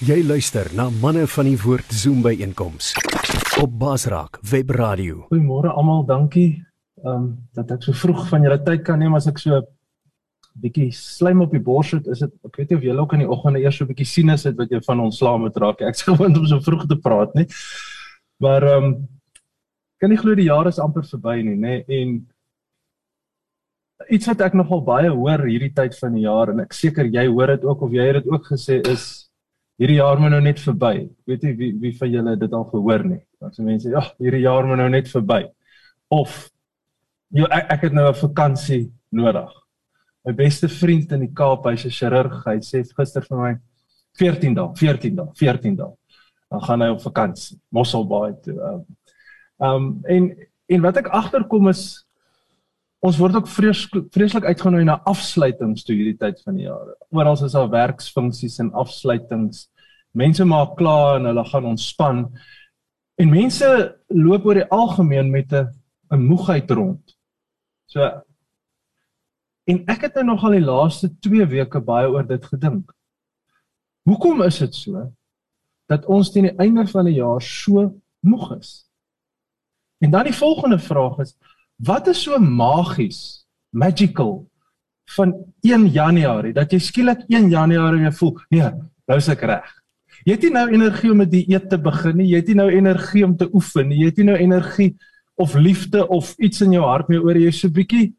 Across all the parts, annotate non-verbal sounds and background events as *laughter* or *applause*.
Jy luister na manne van die woord Zoom by einkoms op Basraak Web Radio. Goeiemôre almal, dankie ehm um, dat ek so vroeg van julle tyd kan neem as ek so bietjie slijm op die bors het, is dit ek weet nie of julle ook in die oggende eers so bietjie sinus het wat jy van ontslaa moet raak. Ek sê *laughs* gewoon om so vroeg te praat, nie. Maar ehm um, kan nie glo die jaar is amper verby nie, nê? En iets wat ek nogal baie hoor hierdie tyd van die jaar en ek seker jy hoor dit ook of jy het dit ook gesê is hierdie jaar moet nou net verby. Ek weet nie wie wie van julle dit al gehoor nie. Dan sê mense, "Ja, hierdie jaar moet nou net verby." Of jy ek, ek het nou 'n vakansie nodig. My beste vriend in die Kaap, hy's 'n chirurg. Hy sê gister vir my 14 dae, 14 dae, 14 dae. Dan gaan hy op vakansie, Mosselbaai toe. Ehm um, en en wat ek agterkom is ons word ook vreeslik vreeslik uitgenooi na afsluitings toe hierdie tyd van die jaar. Oral is daar werksfunksies en afsluitings. Mense maak klaar en hulle gaan ontspan. En mense loop oor die algemeen met 'n 'n moegheid rond. So en ek het nou nogal die laaste 2 weke baie oor dit gedink. Hoekom is dit so dat ons teen die einde van die jaar so moeg is? En dan die volgende vraag is Wat is so magies, magical van 1 Januarie dat jy skielik 1 Januarie weer voel, nee, nou is ek reg. Jy het nie nou energie om 'n dieet te begin nie, jy het nie nou energie om te oefen nie, jy het nie nou energie of liefde of iets in jou hart meer oor jy so bietjie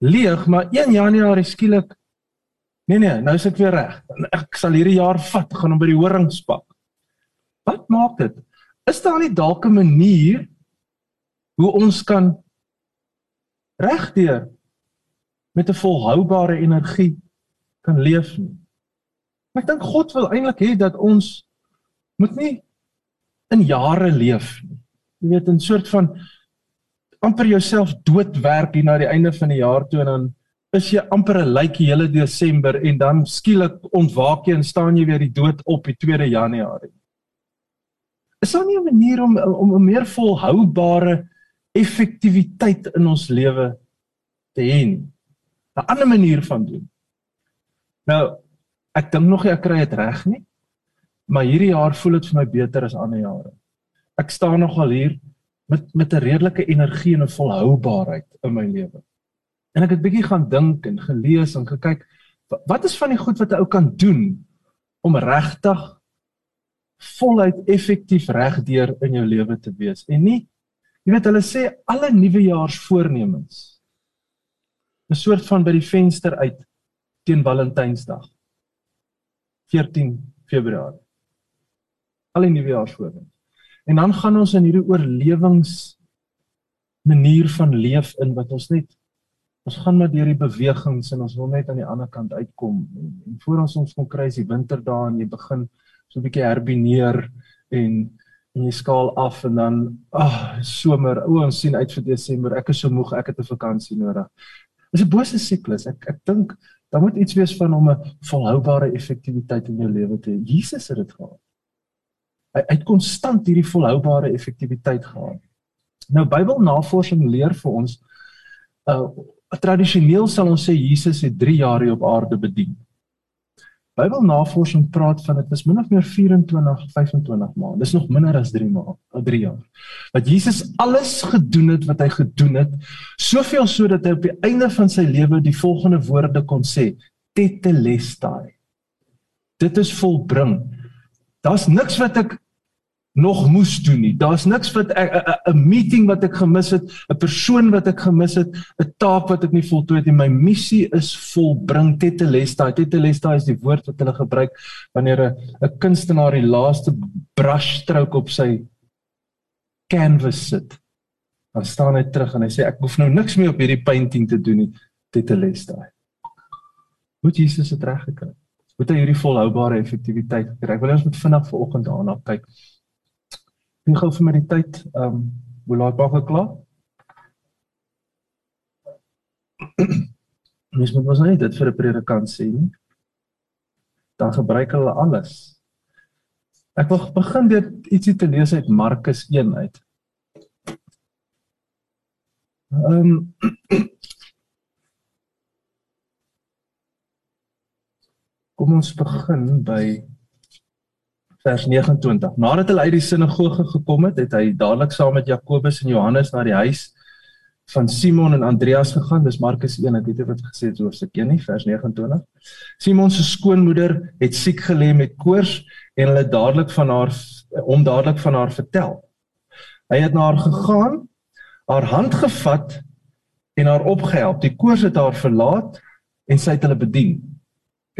leeg, maar 1 Januarie skielik nee nee, nou is ek weer reg. Ek sal hierdie jaar vat, gaan hom by die horings pak. Wat maak dit? Is daar nie dalk 'n manier hoe ons kan regdeur met 'n volhoubare energie kan leef nie. Maar ek dink God wil eintlik hê dat ons moet nie in jare leef nie. Jy weet 'n soort van amper jouself doodwerk hier na die einde van die jaar toe en dan is jy amper 'n lijk die hele Desember en dan skielik ontwaak jy en staan jy weer die dood op die 2de Januarie. Is daar nie 'n manier om om 'n meer volhoubare effektiwiteit in ons lewe te hê nie. 'n Ander manier van doen. Nou, ek dink nog ek kry dit reg nie. Maar hierdie jaar voel dit vir my beter as ander jare. Ek staan nogal hier met met 'n redelike energie en 'n volhoubaarheid in my lewe. En ek het bietjie gaan dink en gelees en gekyk wat is van die goed wat 'n ou kan doen om regtig voluit effektief regdeur in jou lewe te wees en nie Jy weet hulle sê alle nuwejaarsvoornemens 'n soort van by die venster uit teen Valentynsdag 14 Februarie. Alle nuwejaarsvoornemens. En dan gaan ons in hierdie oorlewings manier van leef in wat ons net ons gaan maar deur die bewegings en ons wil net aan die ander kant uitkom en, en voor ons ons kom kry is die winterdae en jy begin so 'n bietjie herbineer en en jy skaal af en dan ag oh, somer o ons sien uit vir Desember ek is so moeg ek het 'n vakansie nodig. Dis 'n bose siklus. Ek ek dink daar moet iets wees van om 'n volhoubare effektiwiteit in jou lewe te hê. Jesus het dit gehad. Hy hy het konstant hierdie volhoubare effektiwiteit gehad. Nou Bybelnavorsing leer vir ons uh tradisioneel sal ons sê Jesus het 3 jaar hier op aarde bedien. Bybelnavorsing praat van dit is min of meer 24 25 maande. Dis nog minder as 3 maande, 3 jaar. Wat Jesus alles gedoen het wat hy gedoen het, soveel sodat hy op die einde van sy lewe die volgende woorde kon sê: Tetelestai. Dit is volbring. Daar's niks wat ek nog moes doen nie. Daar's niks wat 'n meeting wat ek gemis het, 'n persoon wat ek gemis het, 'n taak wat ek nie voltooi het nie. My missie is volbring. Tetelestai. Tetelestai is die woord wat hulle gebruik wanneer 'n 'n kunstenaar die laaste brush stroke op sy canvas sit. Dan staan hy terug en hy sê ek hoef nou niks meer op hierdie painting te doen nie. Tetelestai. Hoe Jesus het reg gekry. Moet hy hierdie volhoubare effektiwiteit kry. Ek wil ons moet vinnig vanoggend daarna kyk. Wie gou vir my die tyd, ehm, um, hoe laat wag ek klaar? *clears throat* Mens moet mos net dit vir 'n predikant sê nie. Dan gebruik hulle alles. Ek wil begin deur ietsie te lees uit Markus 1 uit. Ehm um, *clears throat* Kom ons begin by vers 29. Nadat hulle uit die sinagoge gekom het, het hy dadelik saam met Jakobus en Johannes na die huis van Simon en Andreas gegaan. Dis Markus 1, ek weet nie wat gesê het oor 1 nie, vers 29. Simon se skoonmoeder het siek gelê met koors en hulle dadelik van haar om dadelik van haar vertel. Hy het na haar gegaan, haar hand gevat en haar opgehelp. Die koors het haar verlaat en sy het hulle bedien.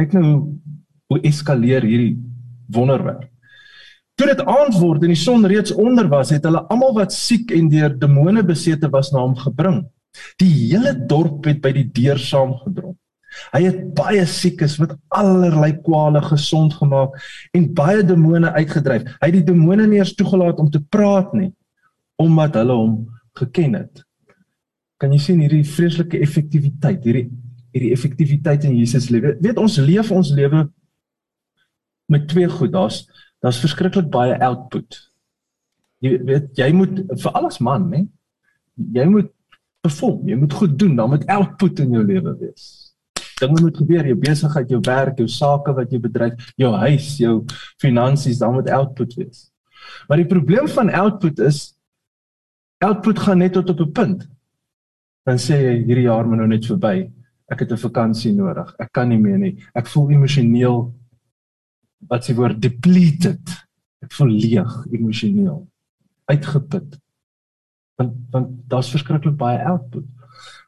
Kyk nou hoe hoe eskaleer hierdie wonderwerk. Toe dit aand word en die son reeds onder was, het hulle almal wat siek en deur demone besete was na hom gebring. Die hele dorp het by die deur saamgedrom. Hy het baie siekes met allerlei kwale gesond gemaak en baie demone uitgedryf. Hy het die demone nie eers toegelaat om te praat nie omdat hulle hom geken het. Kan jy sien hierdie vreeslike effektiwiteit, hierdie hierdie effektiwiteit in Jesus lewe. Weet ons leef ons lewe met twee goed. Daar's daar's verskriklik baie output. Jy weet jy moet vir alles man, né? Jy moet perform, jy moet goed doen, dan moet output in jou lewe wees. Dinge moet gebeur, jou besigheid, jou werk, jou sake wat jy bedryf, jou huis, jou finansies, dan moet output wees. Maar die probleem van output is output gaan net tot op 'n punt. Dan sê jy hierdie jaar moet nou net verby. Ek het 'n vakansie nodig. Ek kan nie meer nie. Ek voel emosioneel wat se woord depleted. Ek voel leeg emosioneel. Uitgeput. Want want daar's verskriklik baie output.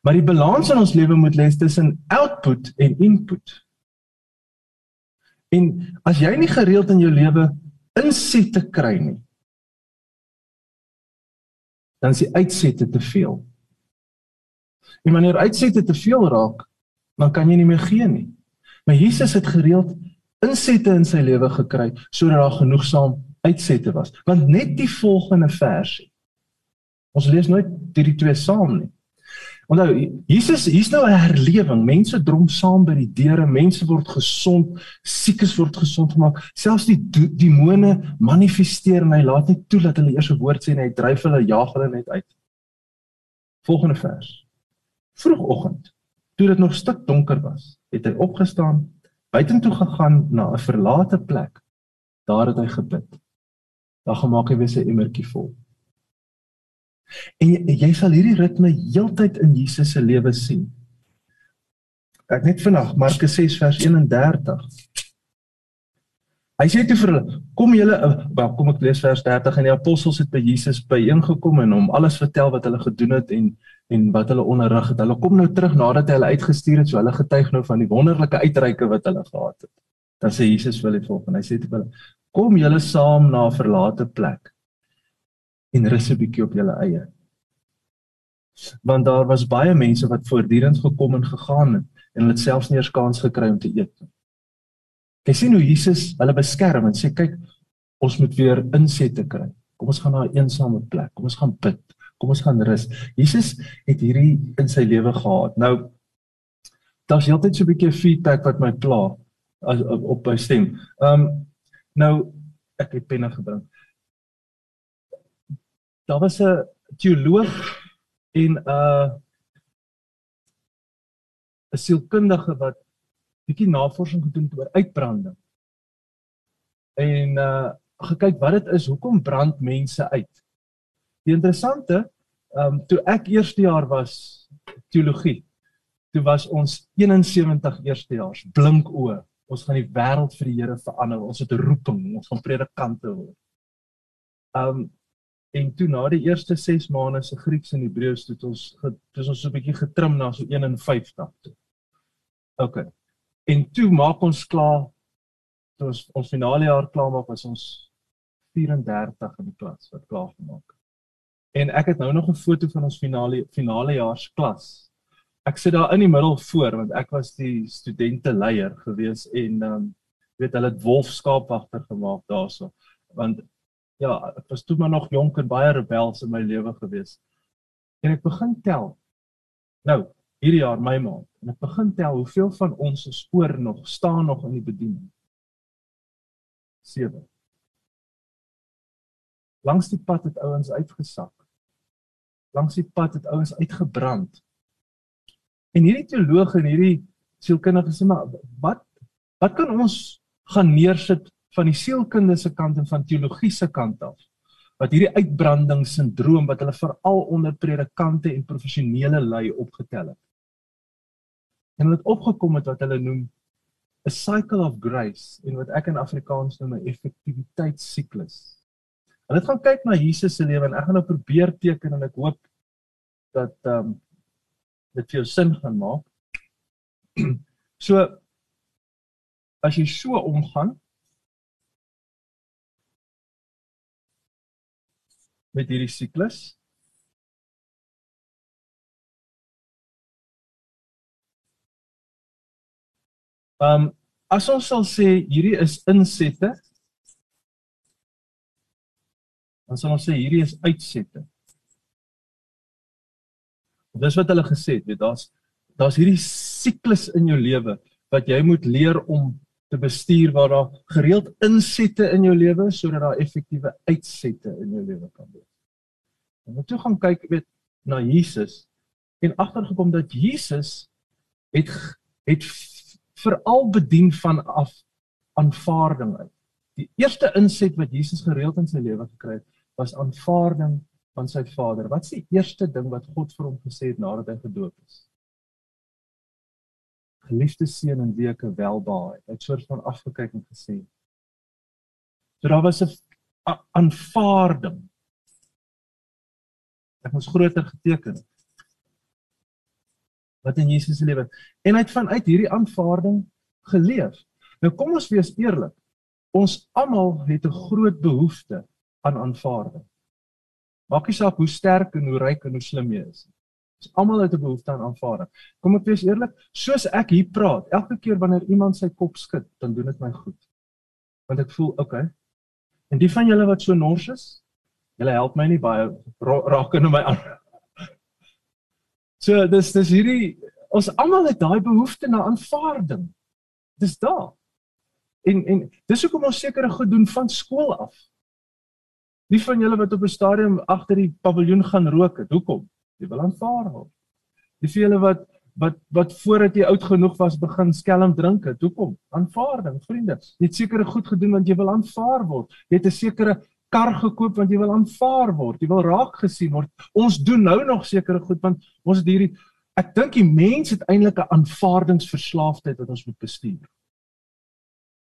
Maar die balans in ons lewe moet lê tussen output en input. En as jy nie gereeld in jou lewe insette kry nie, dan is die uitsette te veel. En wanneer uitsette te veel raak, dan kan jy nie meer gee nie. Maar Jesus het gereeld insette in sy lewe gekry sodat daar genoegsaam uitsette was. Want net die volgende versie. Ons lees nooit hierdie twee saam nie. Onthou, Jesus, hier's nou 'n herlewing. Mense drom saam by die deure, mense word gesond, siekes word gesond gemaak. Selfs die demone manifesteer en hy laat net toe dat hulle eers 'n woord sê en hy dryf hulle, jaag hulle net uit. Volgende vers. Vroegoggend, toe dit nog stik donker was, het hy opgestaan, buitentoe gegaan na 'n verlate plek. Daar het hy gebid. Daar gemaak hy weer sy emmertjie vol. En jy, jy sal hierdie ritme heeltyd in Jesus se lewe sien. Ek net vandag Markus 6 vers 31. Hy sê toe vir hulle: "Kom julle, wel kom ek lees vers 30 en die apostels het by Jesus byeengekom en hom alles vertel wat hulle gedoen het en en wat hulle onderrig het. Hulle kom nou terug nadat hy hulle uitgestuur het, so hulle getuig nou van die wonderlike uitreike wat hulle gehad het. Dan sê Jesus vir hulle volgens, hy sê te hulle: "Kom julle saam na 'n verlate plek en rus 'n bietjie op julle eie." Want daar was baie mense wat voortdurend gekom en gegaan het en hulle het selfs nie eers kans gekry om te eet nie. Jy sien hoe Jesus hulle beskerm en sê kyk, ons moet weer insette kry. Kom ons gaan na 'n eensame plek. Kom ons gaan bid. Kom ons gaan rus. Jesus het hierdie in sy lewe gehad. Nou daar's heeltyd so 'n bietjie feedback wat my pla as op my stem. Ehm um, nou ek het penne gebring. Daar was 'n teoloog en 'n uh, 'n sielkundige wat bietjie navorsing gedoen het oor uitbranding. En uh gekyk wat dit is, hoekom brand mense uit? Die interessante, ehm um, toe ek eerste jaar was teologie, toe was ons 71 eerstejaars blink oë. Ons gaan die wêreld vir die Here verander. Ons het 'n roeping, ons gaan predikante word. Ehm um, en toe na die eerste 6 maande se Grieks en Hebreëus het ons het ons so 'n bietjie getrim na so 51 toe. OK. En toe maak ons klaar toe ons ons finale jaar klaar maak was ons 34 in die klas wat klaar gemaak. En ek het nou nog 'n foto van ons finale finale jaars klas. Ek sit daar in die middel voor want ek was die studente leier gewees en ehm um, weet hulle het wolfskaapwagter gemaak daarso. Want ja, ek was toe maar nog jonk en baie rebels in my lewe gewees. En ek begin tel. Nou, hierdie jaar my maand en ek begin tel hoeveel van ons se spoor nog staan nog in die bediening. 7. Langs die pad het ouens uitgesak langs die pad het ouens uitgebrand. En hierdie teoloog en hierdie sielkundige sê maar wat wat kan ons gaan neersit van die sielkundige se kant en van teologie se kant af wat hierdie uitbrandingssindroom wat hulle veral onder predikante en professionele lei opgetel het. En hulle het opgekom met wat hulle noem 'n cycle of grace en wat ek in Afrikaans noem 'n effektiwiteitssiklus. Hulle het gaan kyk na Jesus se lewe en ek gaan nou probeer teken en ek hoop dat ehm um, dit vir jou sin gaan maak. *clears throat* so as jy so omgaan met hierdie siklus. Um as ons sal sê hierdie is insette. Dan sal ons sê hierdie is uitsette. Dis wat hulle gesê het, weet daar's daar's hierdie siklus in jou lewe wat jy moet leer om te bestuur waar daar gereeld insette in jou lewe sodat daar effektiewe uitsette in jou lewe kan wees. En wat toe gaan kyk weet na Jesus en agtergekom dat Jesus het het veral bedien van af aanvaarding uit. Die eerste inset wat Jesus gereeld in sy lewe gekry het, was aanvaarding van sy Vader. Wat is die eerste ding wat God vir hom gesê het nadat hy gedoop is? geliefde seun en weke welbehae. Hy het soort van afgekyk en gesê. So daar was 'n aanvaarding. Ek moes groter geteken het. Wat in Jesus se lewe. En hy het vanuit hierdie aanvaarding geleef. Nou kom ons wees eerlik. Ons almal het 'n groot behoefte aan aanvaarding. Maak nie saak hoe sterk en hoe ryk en hoe slim jy is nie. Ons almal het 'n behoefte aan aanvaarding. Kom ek wees eerlik, soos ek hier praat, elke keer wanneer iemand sy kop skud, dan doen dit my goed. Want ek voel, okay. En die van julle wat so nors is, julle help my nie baie raak in my aan. *laughs* So dis dis hierdie ons almal het daai behoefte na aanvaarding. Dis daar. En en dis hoekom ons sekere goed doen van skool af. Wie van julle wat op 'n stadium agter die paviljoen gaan rook het, hoekom? Jy wil aanvaar word. Die vele wat wat wat voordat jy oud genoeg was begin skelm drink het. Hoekom? Aanvaarding, vriende. Jy het sekere goed gedoen want jy wil aanvaar word. Jy het 'n sekere kar gekoop want jy wil aanvaar word. Jy wil raak gesien word. Ons doen nou nog sekere goed want ons het hierdie ek dink die mens het eintlik 'n aanvaardingsverslaafdheid wat ons moet bestuur.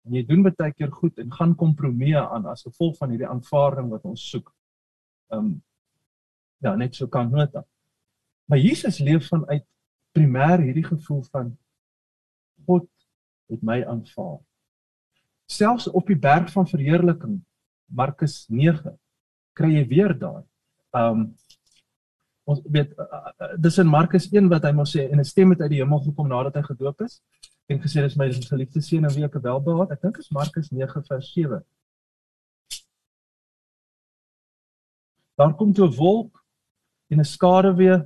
En jy doen baie keer goed en gaan kompromie aan as gevolg van hierdie aanvaarding wat ons soek. Ehm um, ja, net so kan nota. Maar Jesus leef vanuit primêr hierdie gevoel van God het my aanvaar. Selfs op die berg van verheerliking Markus 9 kry jy weer daai. Um ons weet uh, uh, dis in Markus 1 wat hy mos sê en 'n stem het uit die hemel gekom nadat hy gedoop is en gesê dis my geliefde seun en wie ek welbehaag. Ek dink is Markus 9 vers 7. Daar kom toe 'n wolk en 'n skaduwee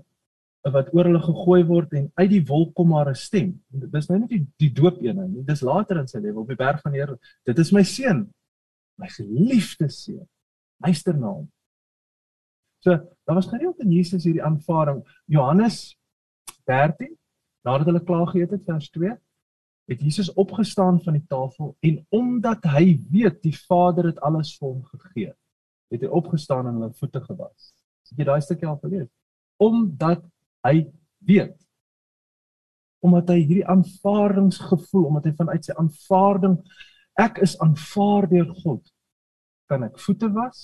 wat oor hulle gegooi word en uit die wolk kom maar 'n stem. Dis nou nie die die doop een nie. Dis later in sy lewe op die berg van die Here. Dit is my seun, my geliefde seun. Luister na hom. So, daar was gereeld in Jesus hierdie aanvaring. Johannes 13, nadat hulle klaar geëet het vers 2, het Jesus opgestaan van die tafel en omdat hy weet die Vader het alles vir hom gegee, het hy opgestaan en hulle voete gewas. Het jy daai stukkie al gelees? Omdat hy weet omdat hy hierdie aanvaardingsgevoel omdat hy vanuit sy aanvaarding ek is aanvaar deur God. Kan ek voete was?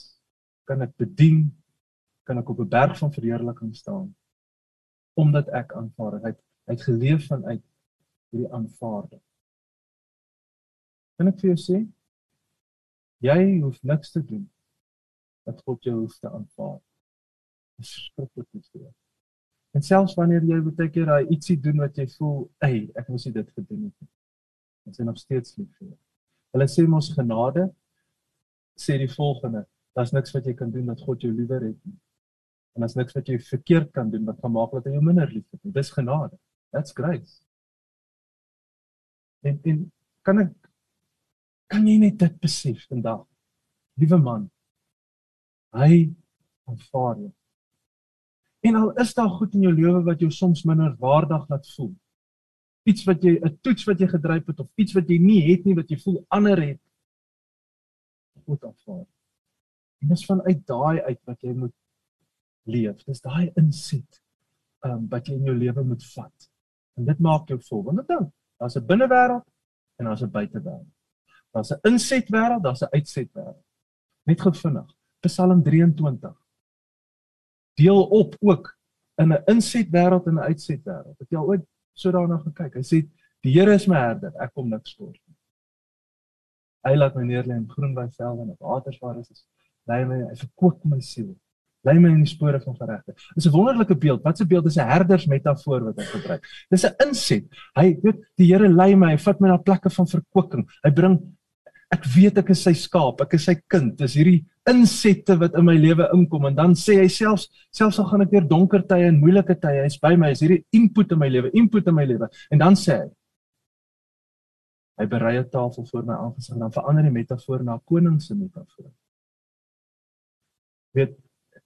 Kan ek bedien? Kan ek op 'n berg van verheerliking staan? Omdat ek aanvaar het hy het geleef vanuit hierdie aanvaarding kan ek vir jou sê jy hoef niks te doen dat God jou hoef te aanvaar dis skrikkelik iets En selfs wanneer jy baie keer daai ietsie doen wat jy voel, "Ey, ek moes dit gedoen het." Dit is nog steeds lief vir jou. Hulle sê mos genade sê die volgende: Daar's niks wat jy kan doen dat God jou liewer het nie. En daar's niks wat jy verkeerd kan doen wat gaan maak dat hy jou minder liefhet nie. Dis genade. That's grace. En en kan ek kan jy net dit besef vandag? Liewe man, hy aanvaar jou. En al is daar goed in jou lewe wat jou soms minder waardig laat voel. Iets wat jy 'n toets wat jy gedryf het of iets wat jy nie het nie wat jy voel ander het. God aanvaar. En dis vanuit daai uit wat jy moet leef. Dis daai inset um, wat jy in jou lewe moet vat. En dit maak jou vol. Want dan, daar's 'n binnewêreld en daar's 'n buitewêreld. Daar's 'n insetwêreld, daar's 'n uitsetwêreld. Net gou vinnig. Psalm 23. Deel op ook in 'n insetwêreld en 'n uitsetwêreld. Het jy al ooit so daarna gekyk? Hy sê die Here is my herder, ek kom niks kort nie. Hy laat my neerlê in groen weivelde en op waters waar is. Lei my, hy verkoop my siel. Lei my in die spore van geregtigheid. Dis 'n wonderlike beeld. Wat 'n beeld is 'n herders metafoor wat hy gebruik. Dis 'n inset. Hy weet die Here lei my, hy vat my na plekke van verkwikking. Hy bring ek weet ek is sy skaap, ek is sy kind. Dis hierdie insette wat in my lewe inkom en dan sê hy selfs selfs al gaan ek deur donker tye en moeilike tye, hy's by my. Hy's hierdie input in my lewe, input in my lewe. En dan sê hy hy berei 'n tafel voor my aangesig en dan verander die metafoor na koning se metafoor. Weet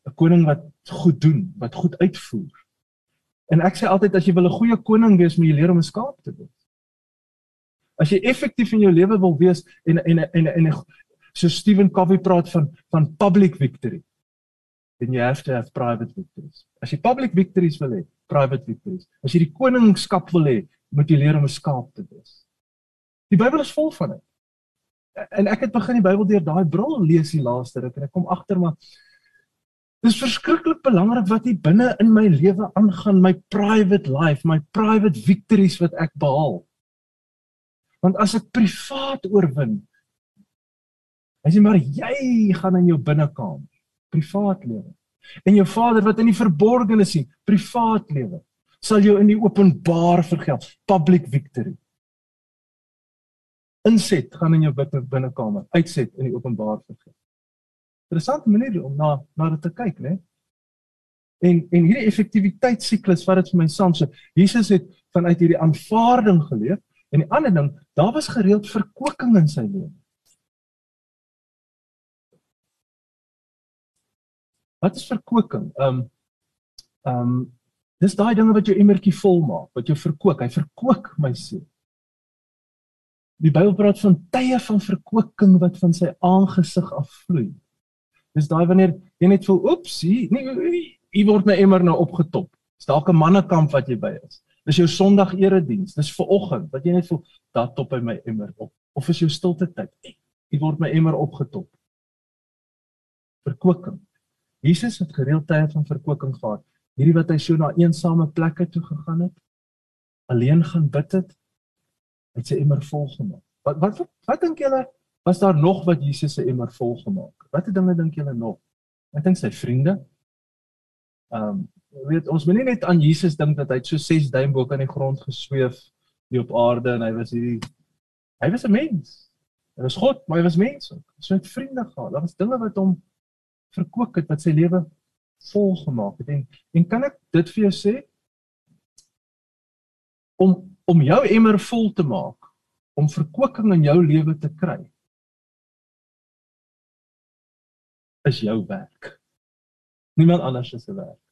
'n koning wat goed doen, wat goed uitvoer. En ek sê altyd as jy wil 'n goeie koning wees, moet jy leer om 'n skaap te wees. As jy effektief in jou lewe wil wees en en en en, en so Stephen Covey praat van van public victory. Then you have to have private victories. As jy public victories wil hê, private victories. As jy die koningskap wil hê, moet jy leer om 'n skaap te wees. Die Bybel is vol van dit. En ek het begin die Bybel deur daai bril lees die laaste ruk en ek kom agter maar Dis verskriklik belangrik wat hier binne in my lewe aangaan, my private life, my private victories wat ek behaal. Want as ek privaat oorwin, as jy maar jy gaan in jou binnekamer, privaat lewe. En jou Vader wat in die verborgene sien, privaat lewe, sal jou in die openbaar vergeld, public victory. Inset gaan in jou binnekamer, uitset in die openbaar vergeld. Interessante manier om na na dit te kyk, né? En en hierdie effektiwiteitssiklus wat dit vir my saam so. Jesus het vanuit hierdie aanvaarding geleef En die ander ding, daar was gereeld verkwikking in sy lewe. Wat is verkwikking? Ehm um, ehm um, dis daai dinge wat jou emmertjie vol maak, wat jou verkwik. Hy verkwik my siel. Die Bybel praat van tye van verkwikking wat van sy aangesig afvloei. Dis daai wanneer jy net voel, oeps, hier, nee, hier word my emmer nou opgetop. Dis dalk 'n mannekamp wat jy by is. Dis jou Sondag erediens. Dis ver oggend wat jy net voel dat top by my emmer op. Of is jou stilte tyd? Ek word my emmer opgetop. Verkwikking. Jesus het gereeld tye van verkwikking gehad. Hierdie wat hy so na eensame plekke toe gegaan het, alleen gaan bid het, het sy emmer vol gemaak. Wat wat wat, wat dink julle was daar nog wat Jesus se emmer vol gemaak? Watter dinge dink julle nog? Ek dink sy vriende. Ehm um, weet ons moenie net aan Jesus dink dat hy so 6 duim bo kan die grond gesweef hier op aarde en hy was hierdie hy was 'n mens. Hy was God, maar hy was mens ook. So het vriende gehad. Daar was dinge wat hom verkoop het wat sy lewe vol gemaak het. En en kan ek dit vir jou sê? Om om jou emmer vol te maak, om verkwikking in jou lewe te kry is jou werk. Niemand anders se werk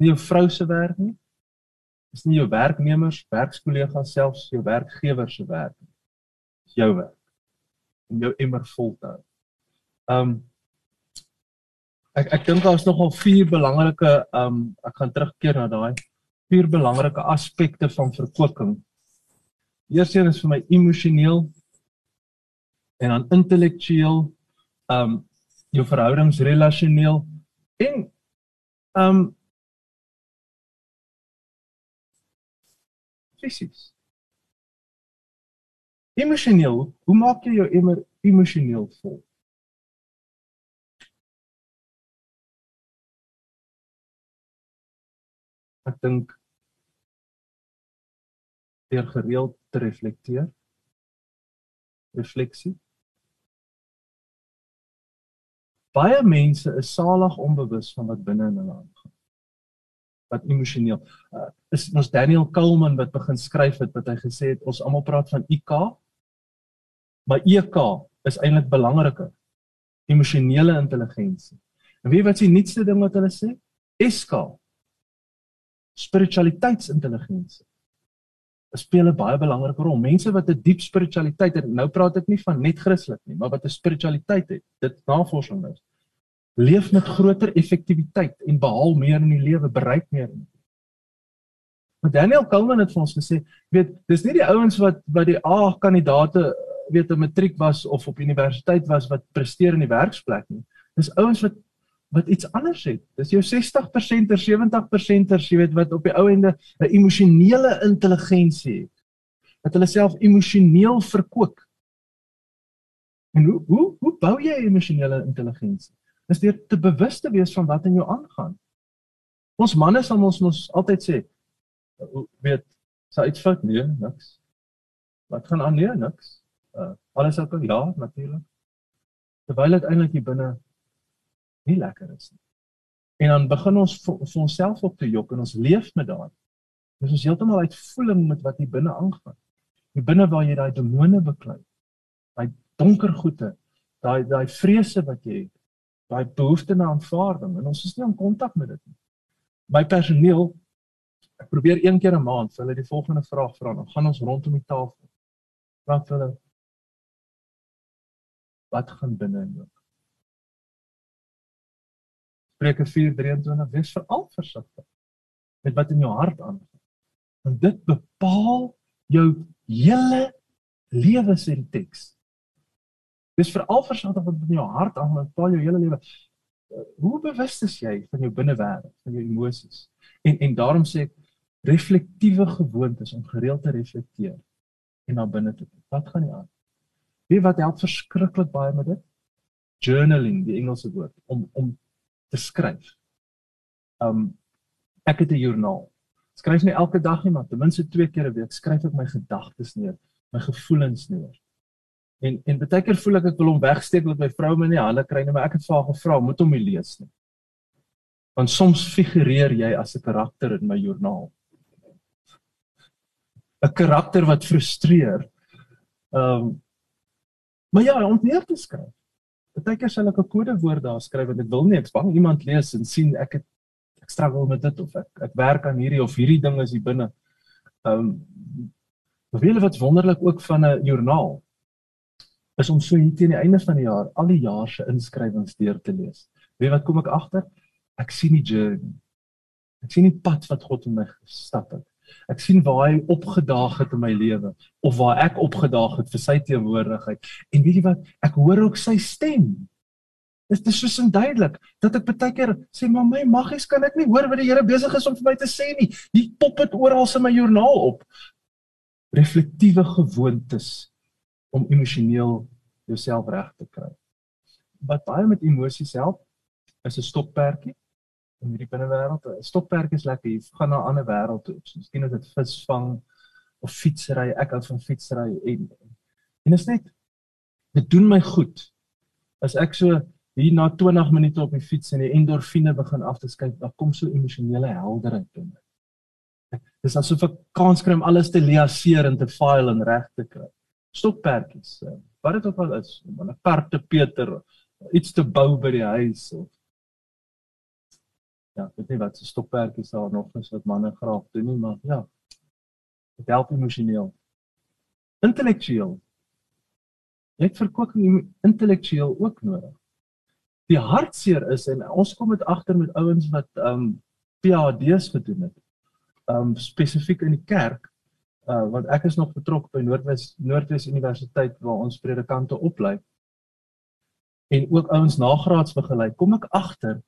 nie jou vrou se werk nie. Dis nie jou werknemers, werkskollegas selfs jou werkgewer se werk nie. Dis jou werk om jou emmer vol te hou. Um ek ek dink daar's nogal vier belangrike um ek gaan terugkeer na daai vier belangrike aspekte van verkwikking. Eerstens is vir my emosioneel en dan intellektueel, um jou verhoudings relasioneel en um fisies. Emosioneel, hoe maak jy jou emmer emosioneel vol? Ek dink deur gereeld te reflekteer. Refleksie. Baie mense is salig onbewus van wat binne in hulle aangaan. Wat emosioneel uh, is ons Daniel Kuhlman wat begin skryf het wat hy gesê het ons almal praat van IK maar EK is eintlik belangriker. Emosionele intelligensie. En weet wat is die nuutste ding wat hulle sê? SK spiritualiteitsintelligensie speel 'n baie belangrike rol. Mense wat 'n diep spiritualiteit het, nou praat ek nie van net Christelik nie, maar wat 'n spiritualiteit het. Dit navorsing is. Leef met groter effektiwiteit en behaal meer in die lewe, bereik meer. Maar Daniel Kalman het vir ons gesê, weet, dis nie die ouens wat wat die A kandidate weet 'n matriek was of op universiteit was wat presteer in die werksplek nie. Dis ouens wat wat iets anders het. Dis jou 60% of 70%ers, jy weet wat op die ou ende 'n emosionele intelligensie het. Dat hulle self emosioneel verkoop. En hoe hoe hoe bou jy emosionele intelligensie? Dis deur te bewus te wees van wat in jou aangaan. Ons manne sal ons mos altyd sê, weet, sou iets fout nee, niks. Wat gaan aan nee, niks. Uh, alles oké, ja, natuurlik. Terwyl dit eintlik hier binne nie lekker is nie. En dan begin ons vir onsself op te jok en ons leef met daai. Dis ons heeltemal uitvoeling met wat hier binne aangaan. Hier binne waar jy daai demone beklei. Daai donker goeie, daai daai vrese wat jy het, daai behoefte na aanvaarding en ons is nie in kontak met dit nie. My personeel ek probeer een keer 'n maand vir hulle die volgende vraag vra. Dan gaan ons rondom die tafel. Vra vir hulle wat gaan binne in jou Spreuke 4:23 wees veral versigtig met wat in jou hart aangaan. Want dit bepaal jou hele lewe sê die teks. Wees veral versigtig wat in jou hart aangaan, bepaal jou hele lewe. Hoe bewus is jy van jou binnewêreld, van jou emosies? En en daarom sê ek reflektiewe gewoontes om gereeld te reflekteer en na binne te kyk. Wat gaan nie aan? Wie wat help verskriklik baie met dit? Journaling, die Engelse woord om om te skryf. Um ek het 'n joernaal. Skryf nie elke dag nie, maar ten minste twee keer 'n week skryf ek my gedagtes neer, my gevoelens neer. En en baie keer voel ek ek wil hom wegsteek met my vrou my nie hande kry nie, maar ek het vir haar gevra, moet hom nie lees nie. Want soms figureer jy as 'n karakter in my joernaal. 'n Karakter wat frustreer. Um Maar ja, om neer te skryf. Partykeer sal ek 'n kodewoord daar skryf want ek wil nie ek bang iemand lees en sien ek het ek struggle met dit of ek ek werk aan hierdie of hierdie ding is hier binne. Ehm um, Baie wat wonderlik ook van 'n joernaal is om so hier teen die einde van die jaar al die jaar se inskrywings deur te lees. Weet wat kom ek agter? Ek sien die journey. Ek sien die pad wat God met my gestap het. Ek sien waar hy opgedaag het in my lewe of waar ek opgedaag het vir sy teenwoordigheid. En weet jy wat? Ek hoor ook sy stem. Dit is so duidelik dat ek baie keer sê maar my maggies kan ek nie hoor wat die Here besig is om vir my te sê nie. Hier pop dit oral in my joernaal op. Reflektiewe gewoontes om emosioneel jouself reg te kry. Wat baie met emosies help is 'n stoppertjie in hierdie binnewêreld. 'n Stopperk is lekker. Jy gaan na 'n ander wêreld toe. Miskien is dit visvang of fietsry. Ek hou van fietsry en en is net dit doen my goed. As ek so hier na 20 minute op die fiets en die endorfine begin af te skyn, dan kom so emosionele helderheid in my. Dis asof ek kans kry om alles te liaseer en te file en reg te kry. Stoppertjies. Eh, wat dit ook al is, om 'n kar te peter, iets te bou by die huis of ja, weet nie wat se stoppertjies daar nog is wat manne graag doen nie, maar ja. Dit help emosioneel. Intellektueel. Ek verkoop intellektueel ook nodig. Die hartseer is en ons kom met agter met ouens wat ehm um, PhD's gedoen het. Ehm um, spesifiek in die kerk uh want ek is nog betrokke by Noordwes Noordwes Universiteit waar ons predikante oplei en ook ouens nagraads begelei kom ek agter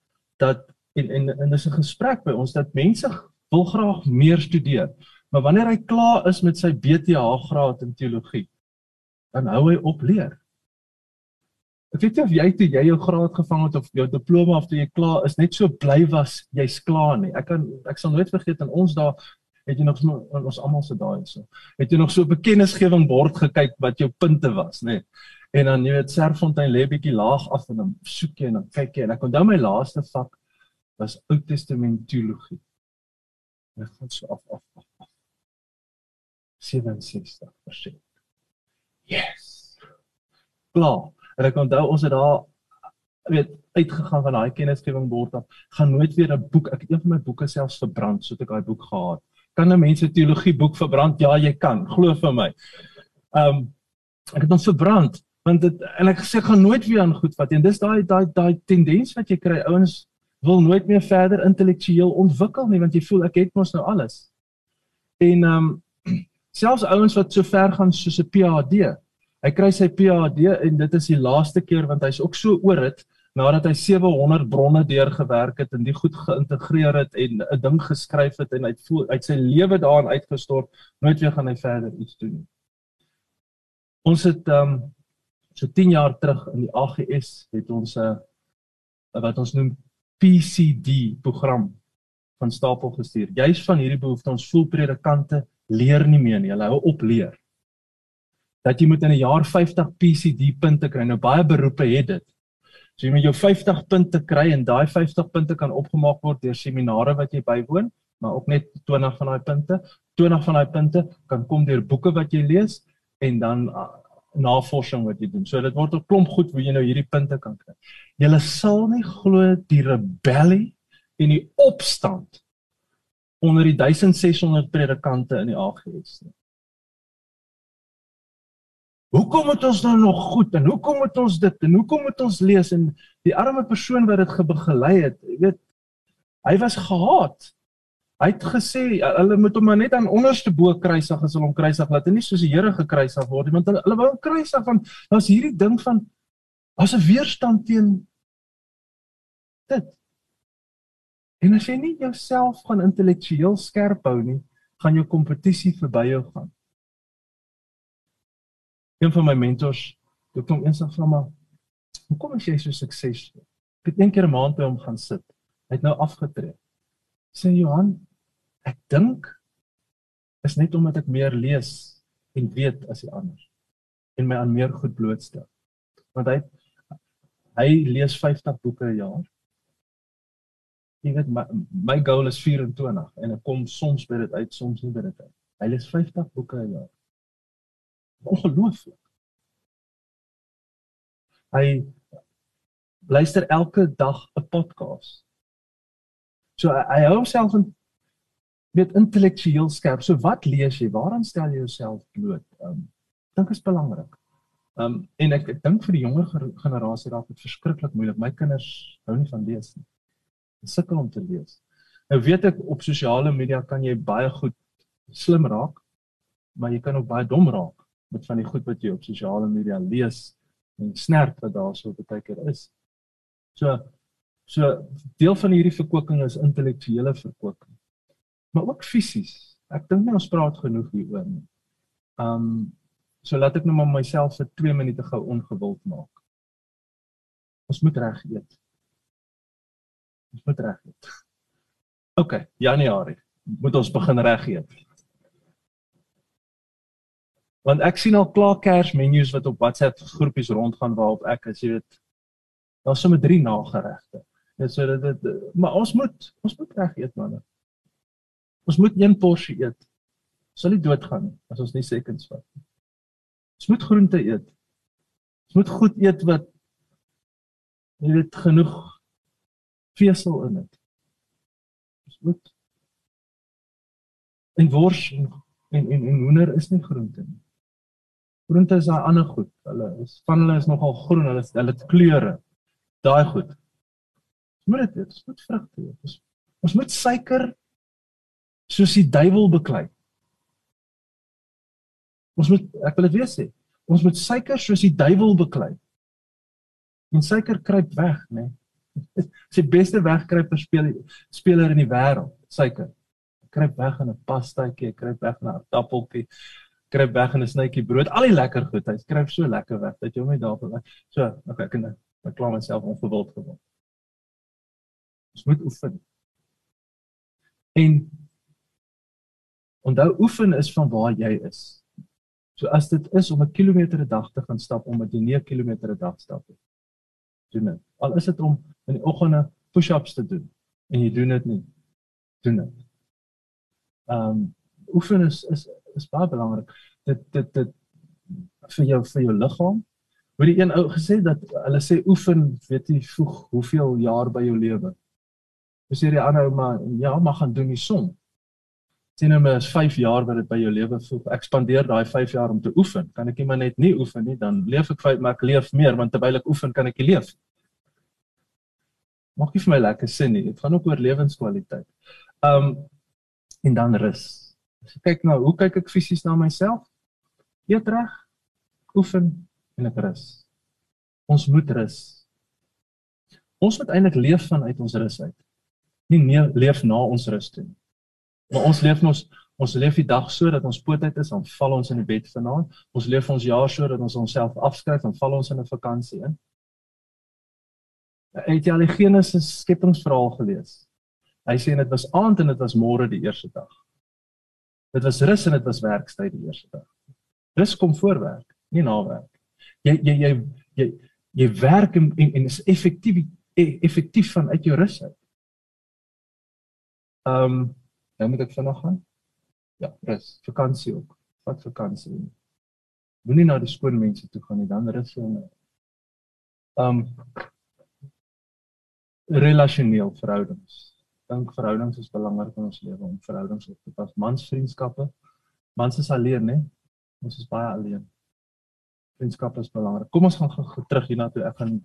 dat en en en dis 'n gesprek by ons dat mense wil graag meer studeer. Maar wanneer hy klaar is met sy BTH graad in teologie, dan hou hy op leer. Ek weet nie of jy toe jy jou graad gevang het of jou diploma of toe jy klaar is net so bly was jy's klaar nie. Ek kan ek sal nooit vergeet in ons dae het jy nog ons almal se daai so. Het jy nog so 'n bekennisgewing bord gekyk wat jou punte was, nê? En dan jy weet Serfontein lê bietjie laag af en dan soek jy en dan kyk jy en ek onthou my laaste vak was Ou Testament teologie. Dit gaan so af af af. af. 67%. Yes. Klaar. En ek onthou ons het daar weet uitgegaan van daai kennisgewing bord af. Gaan nooit weer 'n boek. Ek het een van my boeke selfs verbrand sodat ek daai boek gehad. kan 'n mens 'n teologie boek verbrand? Ja, jy kan, glo vir my. Um ek het hom verbrand want dit en ek gesê gaan nooit weer aan goed vat nie. Dis daai daai daai tendens wat jy kry. Ouens wil nooit meer verder intellektueel ontwikkel nie want jy voel ek het mos nou alles. En um *clears throat* selfs ouens wat so ver gaan soos 'n PhD. Hy kry sy PhD en dit is die laaste keer want hy's ook so oor dit nadat hy 700 bronne deurgewerk het en die goed geïntegreer het en 'n ding geskryf het en hy voel uit sy lewe daarin uitgestort, nooit weer gaan hy verder iets doen nie. Ons het um so 10 jaar terug in die AGS het ons 'n uh, wat ons noem PCD program van stapel gestuur. Juist van hierdie behoefte ons voel predikante leer nie meer nie. Hulle hou op leer. Dat jy moet in 'n jaar 50 PCD punte kry. Nou baie beroepe het dit. So jy moet jou 50 punte kry en daai 50 punte kan opgemaak word deur seminare wat jy bywoon, maar ook net 20 van daai punte. 20 van daai punte kan kom deur boeke wat jy lees en dan uh, navorsing wat jy doen. So dit word 'n klomp goed hoe jy nou hierdie punte kan kry. Jy sal nie glo die rebellie en die opstand onder die 1600 predikante in die AGS nie. Hoekom moet ons nou nog goed en hoekom moet ons dit en hoekom moet ons lees en die arme persoon wat dit gebegelei het, jy weet, hy was gehaat. Hy het gesê hulle moet hom maar net aan onderste bo kruisig as hulle hom kruisig laat en nie soos die Here gekruisig word nie, want hulle, hulle wou hom kruisig van daar's hierdie ding van as 'n weerstand teen dit. En as jy nie jouself gaan intellektueel skerp hou nie, gaan jou kompetisie verby jou gaan een van my mentors, ek kom eendag vra maar hoekom is jy so suksesvol? Ek het een keer 'n maand by hom gaan sit. Hy het nou afgetree. Sê Johan, ek dink is net omdat ek meer lees en weet as die ander en my aan meer goed blootstel. Want hy hy lees 50 boeke 'n jaar. Jy weet my, my goal is 24 en ek kom soms by dit uit, soms nie by dit uit. Hy lees 50 boeke 'n jaar. Ongelooflik. Hy luister elke dag 'n podcast. So hy, hy hou homself in weet intellektueel skerp. So wat lees jy? Waaraan stel jy jouself bloot? Um dink is belangrik. Um en ek, ek dink vir die jonger generasie raak dit verskriklik moeilik. My kinders hou nie van lees nie. Hulle sukkel om te lees. Nou weet ek op sosiale media kan jy baie goed slim raak, maar jy kan ook baie dom raak met van die goed wat jy op sosiale media lees en snert wat daar so baie keer is. So so deel van hierdie verkoeking is intellektuele verkoeking. Maar ook fisies. Ek dink nie ons praat genoeg hieroor nie. Um so laat ek nou maar myself vir 2 minute gou ongewild maak. Ons moet reg eet. Ons moet reg eet. OK, Januarie moet ons begin reg eet want ek sien al klaar kersmenus wat op WhatsApp groepies rondgaan waarop ek as jy weet daar's sommer drie nageregte. Dit so dit, dit maar ons moet ons moet reg eet manne. Ons moet een porsie eet. Sal nie doodgaan nie as ons nie seconds vat nie. Ons moet groente eet. Ons moet goed eet wat jy weet genoeg vesel in het. Ons moet en wors en en en, en hoender is nie groente nie. Groente is daai ander goed. Hulle is van hulle is nogal groen, hulle hulle het kleure. Daai goed. Ons moet dit, ons moet vrugte eet. Ons, ons moet suiker soos die duiwel beklei. Ons moet ek wil dit weer sê. Ons moet suiker soos die duiwel beklei. En suiker kruip weg, né? Nee. Dis die beste wegkruiper speel speler in die wêreld, suiker. Kruip weg in 'n pastaatjie, kruip weg in 'n appeltjie skryf weg in 'n snytjie brood. Al die lekker goed, hy skryf so lekker weg dat jy hom net daar verwag. So, okay, ek kan ek klaar myself ongewild geword. Ons moet oefen. En onthou oefen is van waar jy is. So as dit is om 'n kilometer 'n dag te gaan stap nie 'n kilometer 'n dag stap nie. Doen dit. Al is dit om in die oggende push-ups te doen en jy doen dit nie. Doen dit. Ehm um, oefen is is is baie belangrik. Dit dit dit vir jou vir jou liggaam. Hoor die een ou gesê dat hulle sê oefen, weet jy, voeg hoeveel jaar by jou lewe. Dis hier die ander ou maar ja, maar gaan doen die som. Maar is 5 jaar wat dit by jou lewe voeg. Ek spandeer daai 5 jaar om te oefen. Kan ek nie maar net nie oefen nie, dan leef ek vyf maar ek leef meer want terwyl ek oefen kan ek nie leef. Maak nie vir my lekker sin nie. Dit gaan ook oor lewenskwaliteit. Um en dan rus. As ek kyk nou, hoe kyk ek fisies na myself? Eet reg, oefen en ek rus. Ons moet rus. Ons moet eintlik leef vanuit ons rus uit. Nie nee, leef na ons rus toe nie. Maar ons leef ons ons leef die dag so dat ons poot uit is, dan val ons in die bed vanaand. Ons leef ons jaar so dat ons onsself afskryf en val ons in 'n vakansie in. Het jy al die Genesis skepingsverhaal gelees? Hy sê dit was aand en dit was môre die eerste dag. Dit was rus en dit was werkstyd die eerste dag. Rus kom voor werk, nie na werk. Jy jy jy jy jy werk en en, en is effektief effektief van uit jou rus uit. Ehm um, Nou moet ek vinnig gaan. Ja, rus, vakansie ook. Wat vakansie? Moenie na die skoon mense toe gaan nie, dan rus jy. Um relasioneel verhoudings. Dink verhoudings is belangrik in ons lewe om verhoudings op te pas. Mansvriendskappe. Mans is alleen, né? Ons is baie alleen. Vriendskappe is belangrik. Kom ons gaan gou terug hiernatoe. Ek gaan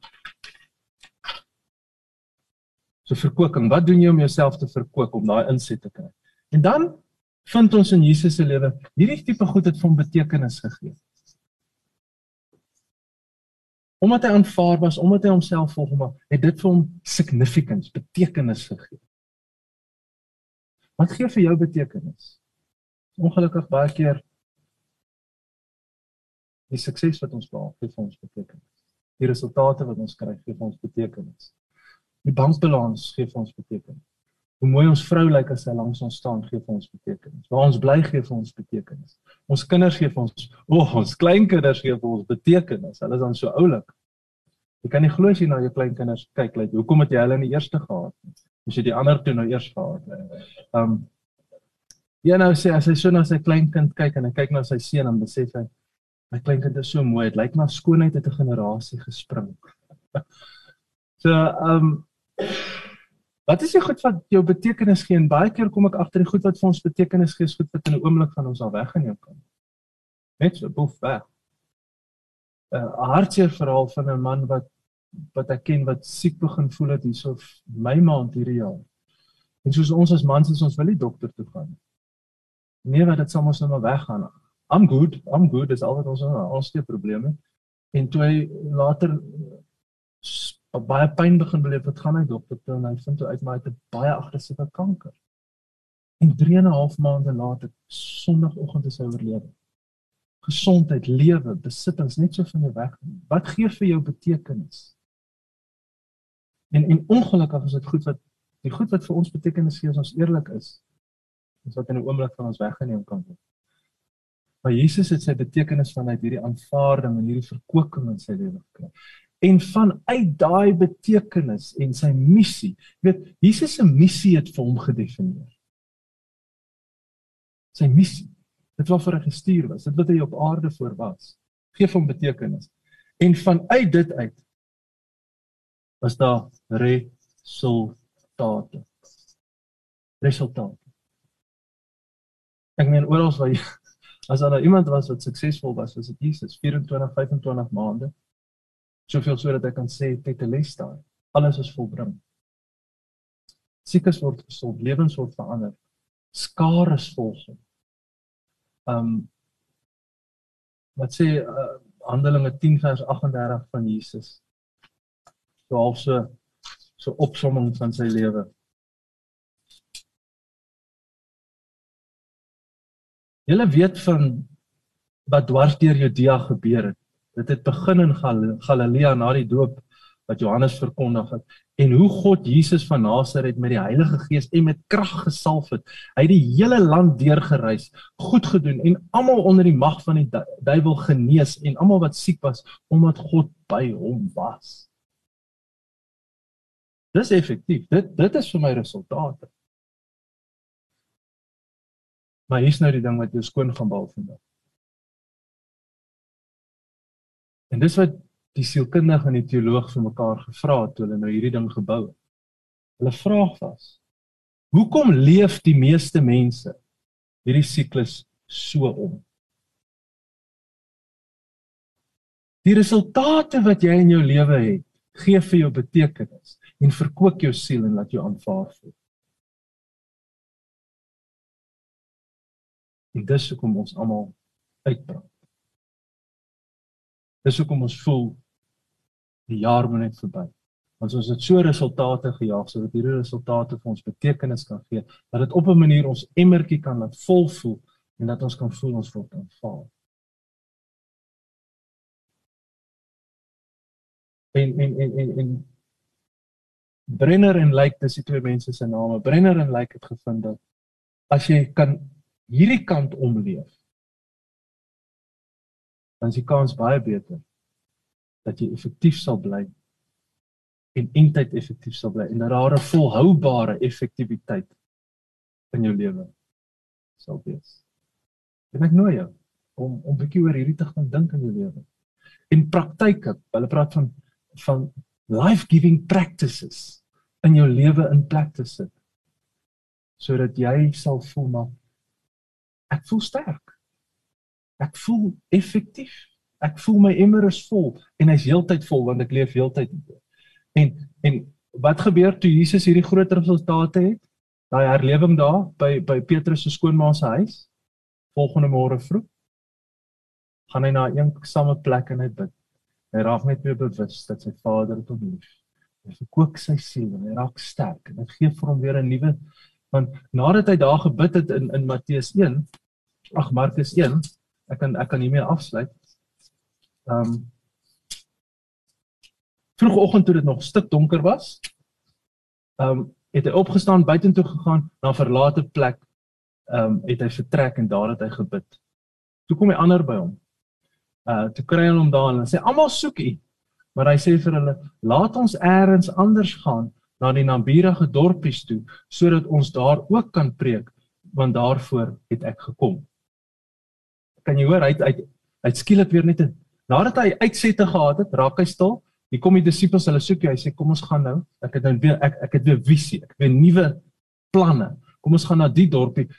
So verkoeking, wat doen jy om jouself te verkoop om daai inset te kry? En dan vind ons in Jesus se lewe hierdie tipe goed het vir hom betekenis gegee. Omdat hy aanvaar was, omdat hy homself volgemaak, het dit vir hom significance, betekenis gegee. Wat gee vir jou betekenis? Ongelukkig baie keer die sukses wat ons behaal, gee vir ons betekenis. Die resultate wat ons kry, gee vir ons betekenis. Die bankbalans gee vir ons betekenis. Hoe mooi ons vrou lyk as sy langs ons staan, gee vir ons betekenis. Waar ons bly gee vir ons betekenis. Ons kinders gee vir ons, o, oh, ons kleinkinders gee vir ons betekenis. Hulle is dan so oulik. Jy kan nie glo as jy na jou kleinkinders kyk, like, hoekom het jy hulle in die eerste gehad? As jy die ander toe nou eers gehad het. Um Ja nou sê as hy so na sy kleinkind kyk en hy kyk na sy seun dan besef hy my kleinkind is so mooi. Dit lyk na skoonheid uit 'n generasie gespring. *laughs* so um Wat is die goed wat jou betekenis gee? En baie keer kom ek agter die goed wat vir ons betekenis gee, is goed wat in 'n oomblik van ons al weggeneem kan. Net so boef weg. 'n Hartseer verhaal van 'n man wat wat ek ken wat siek begin voel het hierso my maand hierdie jaar. En soos ons as mans is ons wil nie dokter toe gaan nie. Nee, wat dit sal ons nou maar weggaan. I'm good, I'm good, dis al wat ons ons die probleme. En toe hy later baie pyn begin beleef, wat gaan hy dokter toe en hy vind uit maar hy het 'n baie aggressiewe kanker. En 3 en 'n half maande later, Sondagoggend is hy oorlede. Gesondheid, lewe, besittings net so van jou weg. Wat gee vir jou betekenis? En en ongelukkig is dit goed wat die goed wat vir ons betekenis gee as ons eerlik is, is wat in 'n oomblik van ons weggeneem kan word. Maar Jesus het sy betekenis vanuit hierdie aanvaarding en hierdie verkoeking in sy lewe gekry en vanuit daai betekenis en sy missie. Weet, Jesus se missie het vir hom gedefinieer. Sy missie, dit waarvoor hy gestuur was, dit wat hy op aarde voor was, gee hom betekenis. En vanuit dit uit was daar resultate. Resultate. Ek meen oral waar jy *laughs* as daar nou iemand was wat suksesvol was, was dit Jesus, 24 25 maande soveel sodat ek kan sê tetelestai alles is volbring. Siekes word gesond lewens word verander. Skare is volg um wat sê uh, Handelinge 10 vers 38 van Jesus. So half so so opsomming van sy lewe. Julle weet van wat dwars deur Judea gebeur het Dit het begin in Gal Galilea na die doop wat Johannes verkondig het en hoe God Jesus van Nasaret met die Heilige Gees en met krag gesalf het. Hy het die hele land deurgereis, goed gedoen en almal onder die mag van die duiwel genees en almal wat siek was omdat God by hom was. Dis effektief. Dit dit is vir my resultate. Maar hier's nou die ding wat jou skoon gaan bal vandag. En dis wat die sielkundige en die teoloog vir mekaar gevra het toe hulle nou hierdie ding gebou het. Hulle vraag was: Hoekom leef die meeste mense hierdie siklus so om. Die resultate wat jy in jou lewe het, gee vir jou betekenis en verkoop jou siel en laat jou aanvaar voel. En dis hoekom ons almal uitbrand. Dis hoekom ons voel die jaar moet net verby. Want ons het so resultate gejaag sodat hierdie resultate vir ons betekenis kan gee, dat dit op 'n manier ons emmertjie kan laat vol voel en dat ons kan voel ons word aanvaar. En en en en en Brenner en Lyk, dis die twee mense se name. Brenner en Lyk het gevind dat as jy kan hierdie kant omleef, dan is die kans baie beter dat jy effektief sal bly en eintlik effektief sal bly en dat daar 'n volhoubare effektiwiteit in jou lewe sal wees. En ek nooi jou om om 'n bietjie oor hierdie te gaan dink in jou lewe. En praktyke, hulle praat van van life-giving practices in jou lewe in plek te sit sodat jy sal voel maar ek voel sterk. Ek voel effektief. Ek voel my emmer is vol en hy's heeltyd vol want ek leef heeltyd dit. En en wat gebeur toe Jesus hierdie groot resultate het? Daai herlewing daar by by Petrus se skoonma se huis. Volgende môre vroeg gaan hy na 'n eensame plek en hy bid. Hy raak net weer bewus dat sy Vader hom lief. Hy verkoop sy siel en hy raak sterk en dit gee vir hom weer 'n nuwe want nadat hy daar gebid het in in Matteus 1, ag Markus 1, ek kan ek kan hiermee afsluit. Ehm um, vroegoggend toe dit nog stik donker was, ehm um, het hy opgestaan, buitentoe gegaan na 'n verlate plek. Ehm um, het hy vertrek en daar het hy gebid. Toe kom hy ander by hom. Uh toe kry hulle hom daar en sê almal soek u. Maar hy sê vir hulle, laat ons eers anders gaan na die naburige dorpies toe sodat ons daar ook kan preek want daarvoor het ek gekom. Kan jy hoor hy hy hy skielik weer net 'n nadat hy uitsette gehad het, raak hy stil Hier kom die disippels, hulle soek jou. Hy sê kom ons gaan nou. Ek het nou weer ek ek het weer visie. Ek weer nuwe planne. Kom ons gaan na die dorpie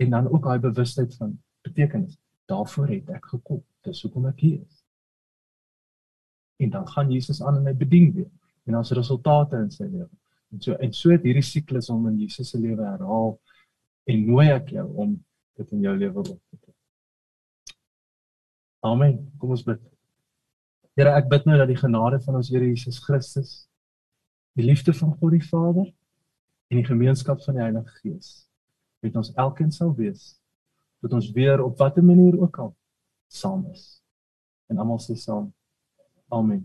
en dan ook daai bewustheid van betekenis. Daarvoor het ek gekom. Dis hoekom ek hier is. En dan gaan Jesus aan en hy bedien weer. En ons resultate in sy lewe. En so en so het hierdie siklus om in Jesus se lewe herhaal en nooi ek jou om dit in jou lewe op te doen. Amen. Kom ons bid. Here, ek bid nou dat die genade van ons Here Jesus Christus, die liefde van God die Vader en die gemeenskap van die Heilige Gees met ons elkeen sal wees. Dat ons weer op watter manier ook al saam is. En almal sê saam. Amen.